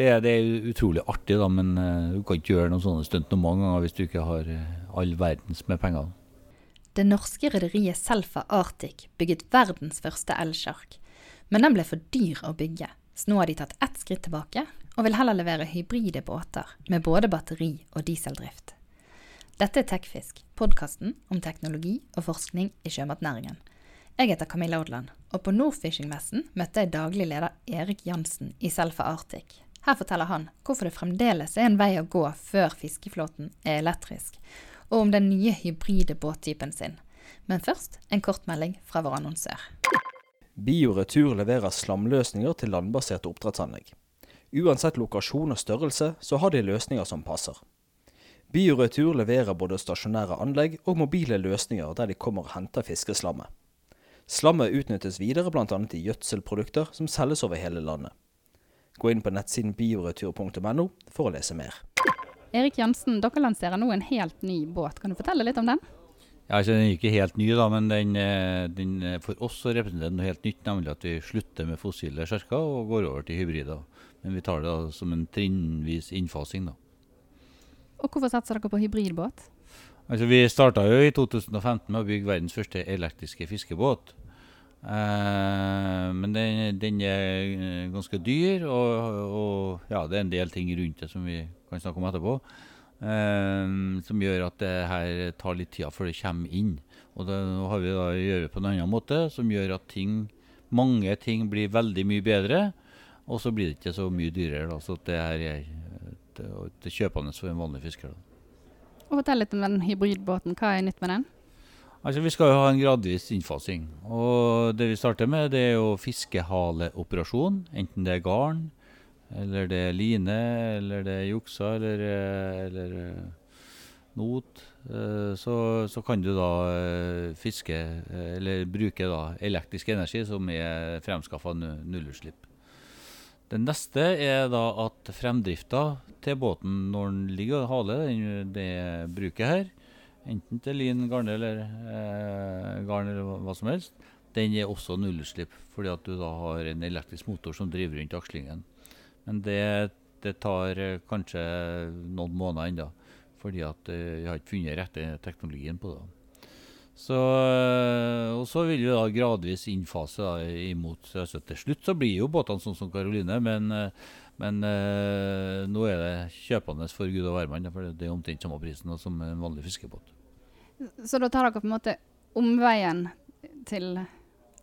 Det er, det er utrolig artig, da, men uh, du kan ikke gjøre noen sånne stunt noen mange ganger hvis du ikke har uh, all verdens med penger. Det norske rederiet Selfa Arctic bygget verdens første elsjark. Men den ble for dyr å bygge, så nå har de tatt ett skritt tilbake og vil heller levere hybride båter med både batteri og dieseldrift. Dette er Tekfisk, podkasten om teknologi og forskning i sjømatnæringen. Jeg heter Camilla Odland, og på Nordfishing-messen møtte jeg daglig leder Erik Jansen i Selfa Arctic. Her forteller han hvorfor det fremdeles er en vei å gå før fiskeflåten er elektrisk, og om den nye hybride båttypen sin. Men først en kort melding fra vår annonsør. Bioretur leverer slamløsninger til landbaserte oppdrettsanlegg. Uansett lokasjon og størrelse, så har de løsninger som passer. Bioretur leverer både stasjonære anlegg og mobile løsninger der de kommer og henter fiskeslammet. Slammet utnyttes videre bl.a. i gjødselprodukter som selges over hele landet. Gå inn på nettsiden bioretur.no for å lese mer. Erik Jansen, dere lanserer nå en helt ny båt. Kan du fortelle litt om den? Ja, altså Den er ikke helt ny, da, men den, eh, den, for oss så representerer den noe helt nytt. Nemlig at vi slutter med fossile sjarker og går over til hybrider. Men vi tar det da som en trinnvis innfasing. da. Og hvorfor satser dere på hybridbåt? Altså, Vi starta jo i 2015 med å bygge verdens første elektriske fiskebåt. Eh, men den, den, er eh, ganske dyr, og, og ja, det er en del ting rundt det som vi kan snakke om etterpå. Eh, som gjør at det her tar litt tid før det kommer inn. Og det, nå har vi da å gjøre på en annen måte, som gjør at ting, mange ting blir veldig mye bedre. Og så blir det ikke så mye dyrere. Så det her er kjøpende for en vanlig fisker. Fortell litt om den hybridbåten. Hva er nytt med den? Altså, Vi skal jo ha en gradvis innfasing. og Det vi starter med, det er jo fiskehaleoperasjon. Enten det er garn, eller det er line, eller det er juksa, eller, eller not. Eh, så, så, kan du da eh, fiske, eh, eller bruke da elektrisk energi som er fremskaffa nullutslipp. Det neste er da at fremdrifta til båten når den ligger og haler det bruket her, enten til lin, garn eller, eh, garn eller hva som helst, den er også nullutslipp. Fordi at du da har en elektrisk motor som driver rundt akslingen. Men det, det tar eh, kanskje noen måneder ennå. Fordi at eh, vi har ikke funnet rette teknologien på det. Så, eh, og så vil vi da gradvis innfase da, imot altså Til slutt så blir jo båtene sånn som Karoline, men, men eh, nå er det kjøpende for gud og hvermann. For det er omtrent samme prisen som en vanlig fiskebåt. Så da tar dere på en måte omveien til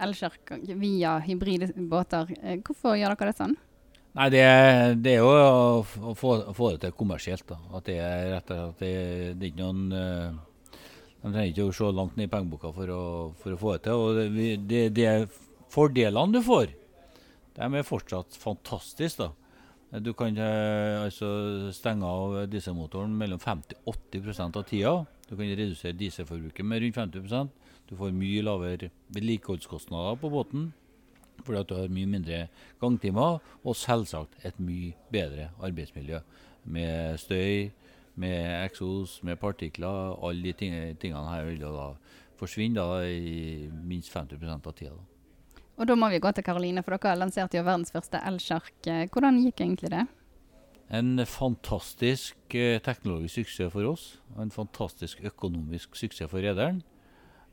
elsjark via hybride båter. Hvorfor gjør dere det sånn? Nei, det det er jo å få, få, det til kommersielt. da. At det er rett og slett det, det er ikke noen uh, de trenger ikke å se langt ned i pengeboka for å, for å få det til. Og det, det, det fordelene du får, de er fortsatt fantastiske. da. Du kan eh, altså stenge av dieselmotoren mellom 50-80% av tida. Du kan redusere dieselforbruket med rundt 50% Du får mye lavere vedlikeholdskostnader på båten fordi at du har mye mindre gangtimer, og selvsagt et mye bedre arbeidsmiljø med støy med eksos, med partikler. Alle de tingene her vil da forsvinne da, i minst 50 av tida. Da. Og da må vi gå til Karoline, for dere lanserte jo verdens første elsjark. Hvordan gikk egentlig det? En fantastisk eh, teknologisk suksess for oss, og en fantastisk økonomisk suksess for rederen.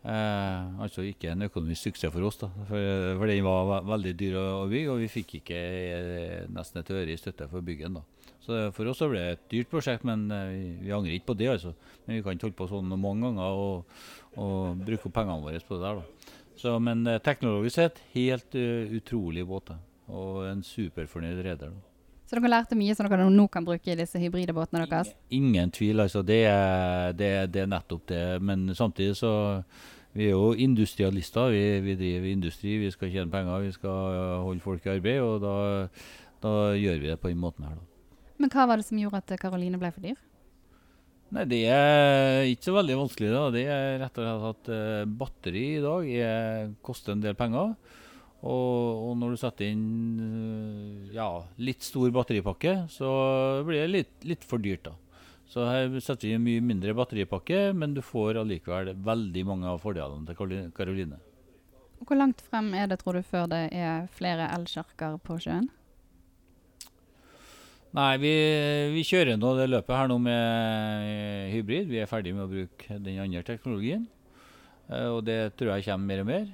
Eh, altså ikke en økonomisk suksess for oss, da, for, for den var veldig dyr å, å bygge, og vi fikk ikke eh, nesten et øre i støtte for byggen. da. Så For oss så ble det et dyrt prosjekt, men eh, vi, vi, angrer ikke på det. altså. Men Vi kan ikke holde på sånn mange ganger og, og bruke opp pengene våre på det der. da. Så, men eh, teknologisk sett helt uh, utrolig båt. Og en superfornøyd reder. Så dere lærte mye som dere nå kan bruke i disse hybride båtene deres? Ingen tvil, altså. Det er, det, det er nettopp det. Men samtidig så vi er jo industrialister. Vi, vi, driver industri, vi skal tjene penger, vi skal holde folk i arbeid. Og da, da gjør vi det på den måten her, da. Men hva var det som gjorde at Karoline ble for dyr? Nei, Det er ikke så veldig vanskelig. da. Det er rett og slett at uh, batteri i dag er, koster en del penger. Og, og når du setter inn uh, ja, litt stor batteripakke, så blir det litt, litt, for dyrt. da. Så her setter vi en mye mindre batteripakke, men du får allikevel veldig mange av fordelene til Karoline. Hvor langt frem er det, tror du, før det er flere elkjerker på sjøen? Nei, vi, vi kjører nå det løpet her nå med hybrid. Vi er ferdig med å bruke den andre teknologien. Eh, og det tror jeg kommer mer og mer.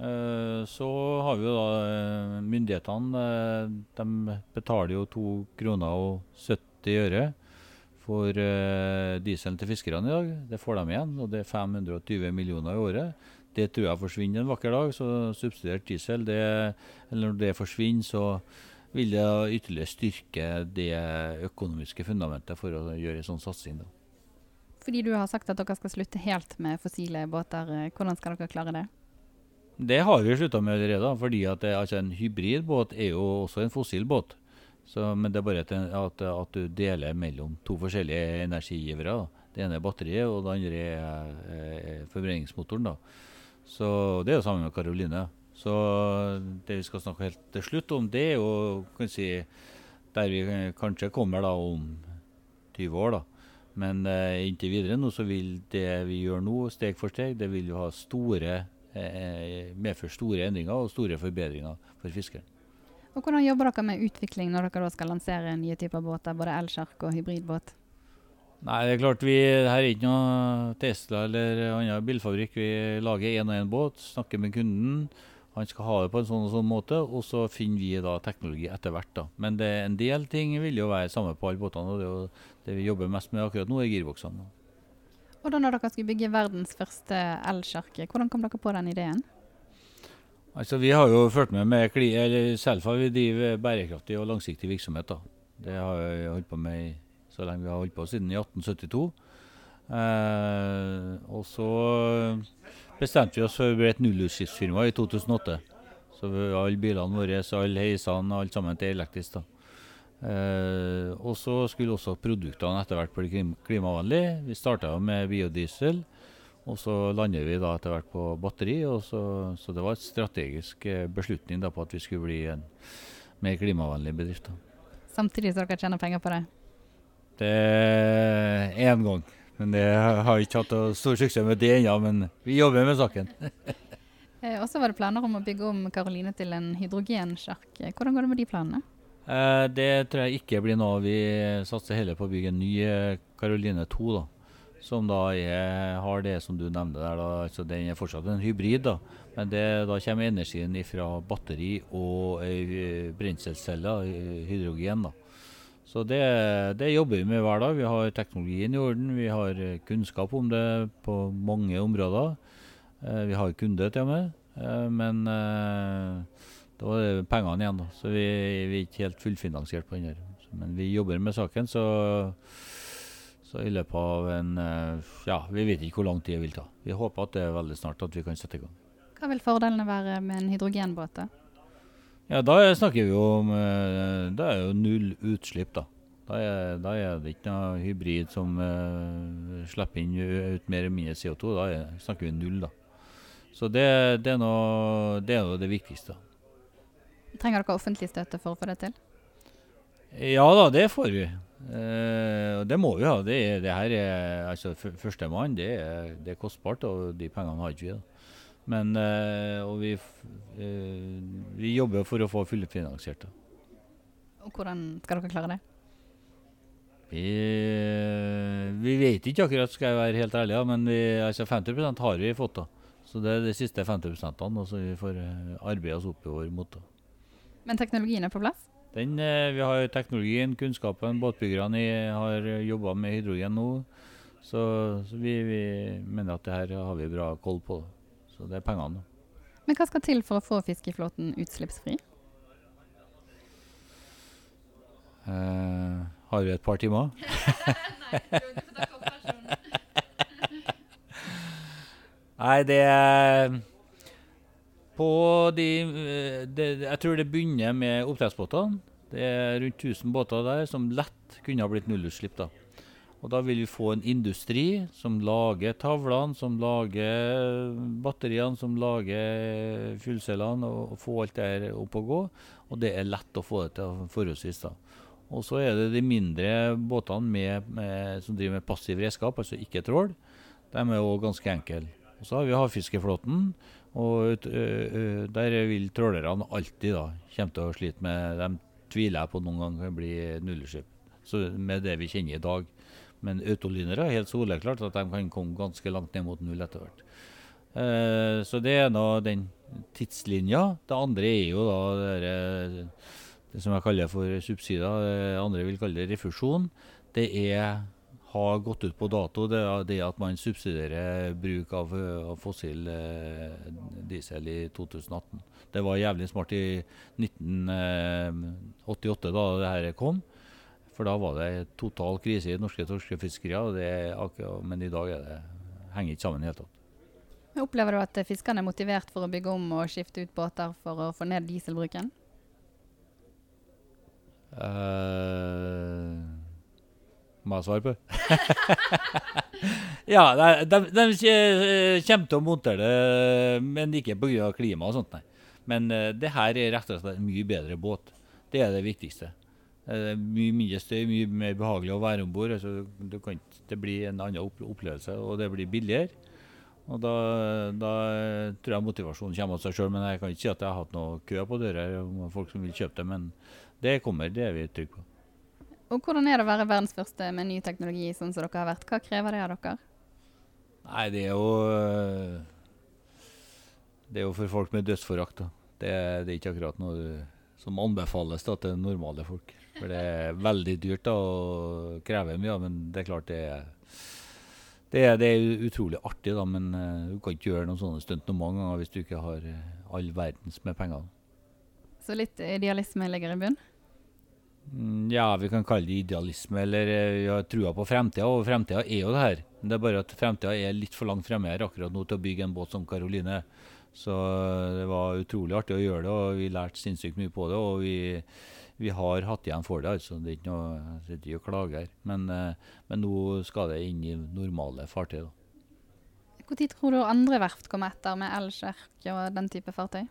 Eh, så har vi jo da eh, myndighetene. De betaler jo 2 kroner og 70 øre for dieselen til fiskerne i dag. Det får de igjen, og det er 520 millioner i året. Det tror jeg forsvinner en vakker dag. Så subsidiert diesel, det, eller når det forsvinner, så vil det ytterligere styrke det økonomiske fundamentet for å gjøre en sånn satsing. da. Fordi du har sagt at dere skal slutte helt med fossile båter. eh, Hvordan skal dere klare det? Det har vi slutta med allerede, fordi at det, altså en hybridbåt er jo også en fossil båt. Så, men det er bare at, at, at du deler mellom to forskjellige energigivere. Da. Det ene er batteriet, og det andre er, er forbrenningsmotoren. da. Så Det er jo sammen med Karoline. Så det vi skal snakke helt til slutt om, det er jo kan si, der vi kanskje kommer da om 20 år. da. Men eh, inntil videre nå så vil det vi gjør nå, steg for steg, det vil jo ha store, eh, medføre store endringer og store forbedringer for fiskeren. Og hvordan jobber dere med utvikling når dere da skal lansere nye typer båter, både elsjark og hybridbåt? Nei, det er klart vi, her er ikke noe Tesla eller annen bilfabrikk. Vi lager én og én båt, snakker med kunden. Han skal ha det på en sånn og sånn måte, og så finner vi da teknologi etter hvert. da. Men det, en del ting vil jo være samme på alle båtene, og det er jo det vi jobber mest med akkurat nå, er girboksene. Og da når dere skulle bygge verdens første elsjarke, hvordan kom dere på den ideen? Altså, Vi har jo fulgt med med kli, eller Selfa vi driver bærekraftig og langsiktig virksomhet. da. Det har vi holdt på med i- så lenge vi har holdt på, siden i 1872. Eh, og så bestemte vi oss for å bli et nullutslippsfirma i 2008. Så alle bilene våre, alle heisene, alt sammen til elektrisk. Eh, og så skulle også produktene etter hvert bli klimavennlige. Vi starta med biodiesel. Og så lander vi da etter hvert på batteri, og så, så det var et strategisk eh, beslutning da på at vi skulle bli en mer klimavennlig bedrift. da. Samtidig som dere tjener penger på det. Det er én gang, men det har ikke hatt stor suksess med det ennå. Men vi jobber med saken. Eh, og så var det planer om å bygge om Karoline til en hydrogensjark. Eh, Hvordan går det med de planene? Eh, det tror jeg ikke blir noe. Vi satser heller på å bygge en ny Karoline 2, da. Som da er, har det som du nevnte der. Da. Altså, den er fortsatt en hybrid, da. Men det, da kommer energien fra batteri og ei brenselcelle, eh, hydrogen. da. Så det, det jobber vi med hver dag. Vi har teknologien i orden, vi har eh, kunnskap om det på mange områder. Eh, vi har kunde til og med, eh, men da er det pengene igjen. da. Så vi, vi er ikke helt fullfinansiert på den der. Men vi jobber med saken, så, så i løpet av en Ja, vi vet ikke hvor lang tid det vil ta. Vi håper at det er veldig snart at vi kan sette i gang. Hva vil fordelene være med en hydrogenbåt? da? Ja, da snakker vi jo om eh, Da er jo null utslipp, da. Da er, da er det ikke noe hybrid som uh, slipper inn ut mer eller mindre CO2. Da er, snakker vi null, da. Så det, det, er noe, det det viktigste. Trenger dere offentlig støtte for å få det til? Ja da, det får vi. Eh, og det må vi ha. Det, det her er altså Førstemann, det, det er kostbart, og de pengene har ikke vi. da. Men eh, og vi, eh, vi jobber for å få fullfinansiert det. Og hvordan skal dere klare det? Vi, vi vet ikke akkurat, skal jeg være helt ærlig, ja, men vi, altså 50% har vi fått. da. Så det er de siste 50% og så vi får eh, arbeide oss oppover mot. det. Men teknologien er på plass? Den, eh, vi har teknologien, kunnskapen, båtbyggerne har jobba med hydrogen nå. Så, så vi, vi mener at det her har vi bra koll på. Så det er pengene. Men hva skal til for å få fiskeflåten utslippsfri? Eh, har vi et par timer? Nei, det er På de, de, det, Jeg tror det begynner med oppdrettsbåtene. Det er rundt 1000 båter der som lett kunne ha blitt nullutslipp. da. Og da vil vi få en industri som lager tavlene, som lager batteriene, som lager fullcellene, og, og få alt det her opp og gå. Og det er lett å få det til forholdsvis. da. Og så er det de mindre båtene med, med, som driver med passiv redskap, altså ikke trål. De er jo ganske enkle. Og så har vi havfiskeflåten, og ø, ø, der vil trålerne alltid da, komme til å slite med De tviler jeg på noen gang kan bli nullutslipp. Med det vi kjenner i dag. Men autolynere er helt soleklart at de kan komme ganske langt ned mot null etter hvert. Eh, så det er nå den tidslinja. Det andre er jo da det, det som jeg kaller for subsidier. Det andre vil kalle det refusjon. Det er har gått ut på dato, det det at man subsidierer bruk av, av fossil eh, diesel i 2018. Det var jævlig smart i 1988 da det her kom. For da var det total krise i norske torskefiskerier, men i dag er det, henger ikke sammen i det hele tatt. Opplever du at fiskerne er motivert for å bygge om og skifte ut båter for å få ned dieselbruken? Uh, må jeg svare på? ja, de, de, de, kommer til å montere det, men ikke pga. klima og sånt, nei. Men det her er rett og slett en mye bedre båt. Det er det viktigste. Det er mye mindre støy, mye mer behagelig å være om bord. Altså, det blir en annen opplevelse, og det blir billigere. Og da, da tror jeg motivasjonen kommer av seg sjøl. Men jeg kan ikke si at jeg har hatt noe kø på døra om folk som vil kjøpe det. Men det kommer, det er vi trygge på. Og Hvordan er det å være verdens første med ny teknologi, sånn som dere har vært? Hva krever det av dere? Nei, det er jo øh, Det er jo for folk med dødsforakt. Det, det, er ikke akkurat noe som anbefales da, til normale folk. For det er veldig dyrt da, og krever mye, men det er klart det er det er, det er, utrolig artig, da, men uh, du kan ikke gjøre noen sånne stunt noen mange ganger hvis du ikke har uh, all verdens med penger. Så litt idealisme ligger i bunnen? Mm, ja, vi kan kalle det idealisme, eller uh, vi har trua på fremtida. Og fremtida er jo det her. Det er bare at fremtida er litt for langt fremme her akkurat nå til å bygge en båt som Karoline. Så det var utrolig artig å gjøre det, og vi lærte sinnssykt mye på det. og vi vi har hatt igjen for det. altså Det er ikke noe, jeg sitter ikke og klager. Men, eh, men, nå skal det inn i normale fartøy. da. Når tror du andre verft kommer etter med elskjerk og den type fartøy?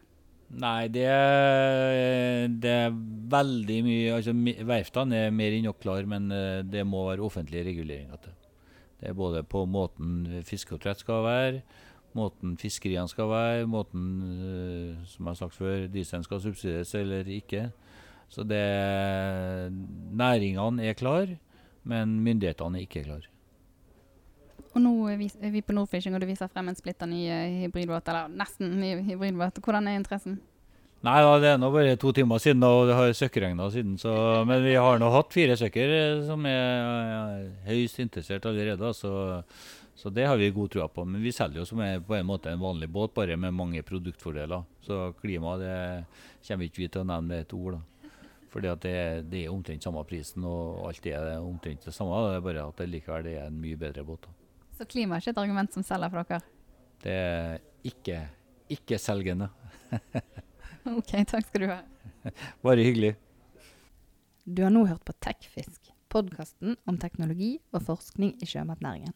Nei, det er, det er veldig mye altså Verftene er mer enn nok klar, men eh, det må være offentlige reguleringer til. Det er både på måten fiskeoppdrett skal være, måten fiskeriene skal være, måten, eh, som jeg har sagt før, dieselen skal subsidieres eller ikke. Så det Næringene er klar, men myndighetene er ikke klar. Og nå er vi på Nordfishing, og du viser frem en splitter ny eh, hybridbåt, eller nesten ny hybridbåt. Hvordan er interessen? Nei da, det er nå bare to timer siden, og det har søkkregna siden. Så, men vi har nå hatt fire søkker eh, som er, er høyst interessert allerede. Så, så, det har vi god tro på. Men vi selger jo som er på en måte en vanlig båt, bare med mange produktfordeler. Så klima det kommer ikke vi til å nevne med et ord. da. Fordi at det, det, er omtrent samme prisen, og alt er omtrent det samme. Det er bare at det likevel er en mye bedre båt. Så klima er ikke et argument som selger for dere? Det er ikke, ikke selgende. OK, takk skal du ha. Bare hyggelig. Du har nå hørt på Tekfisk, podkasten om teknologi og forskning i sjømatnæringen.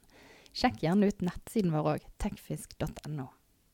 Sjekk gjerne ut nettsiden vår òg, tekfisk.no.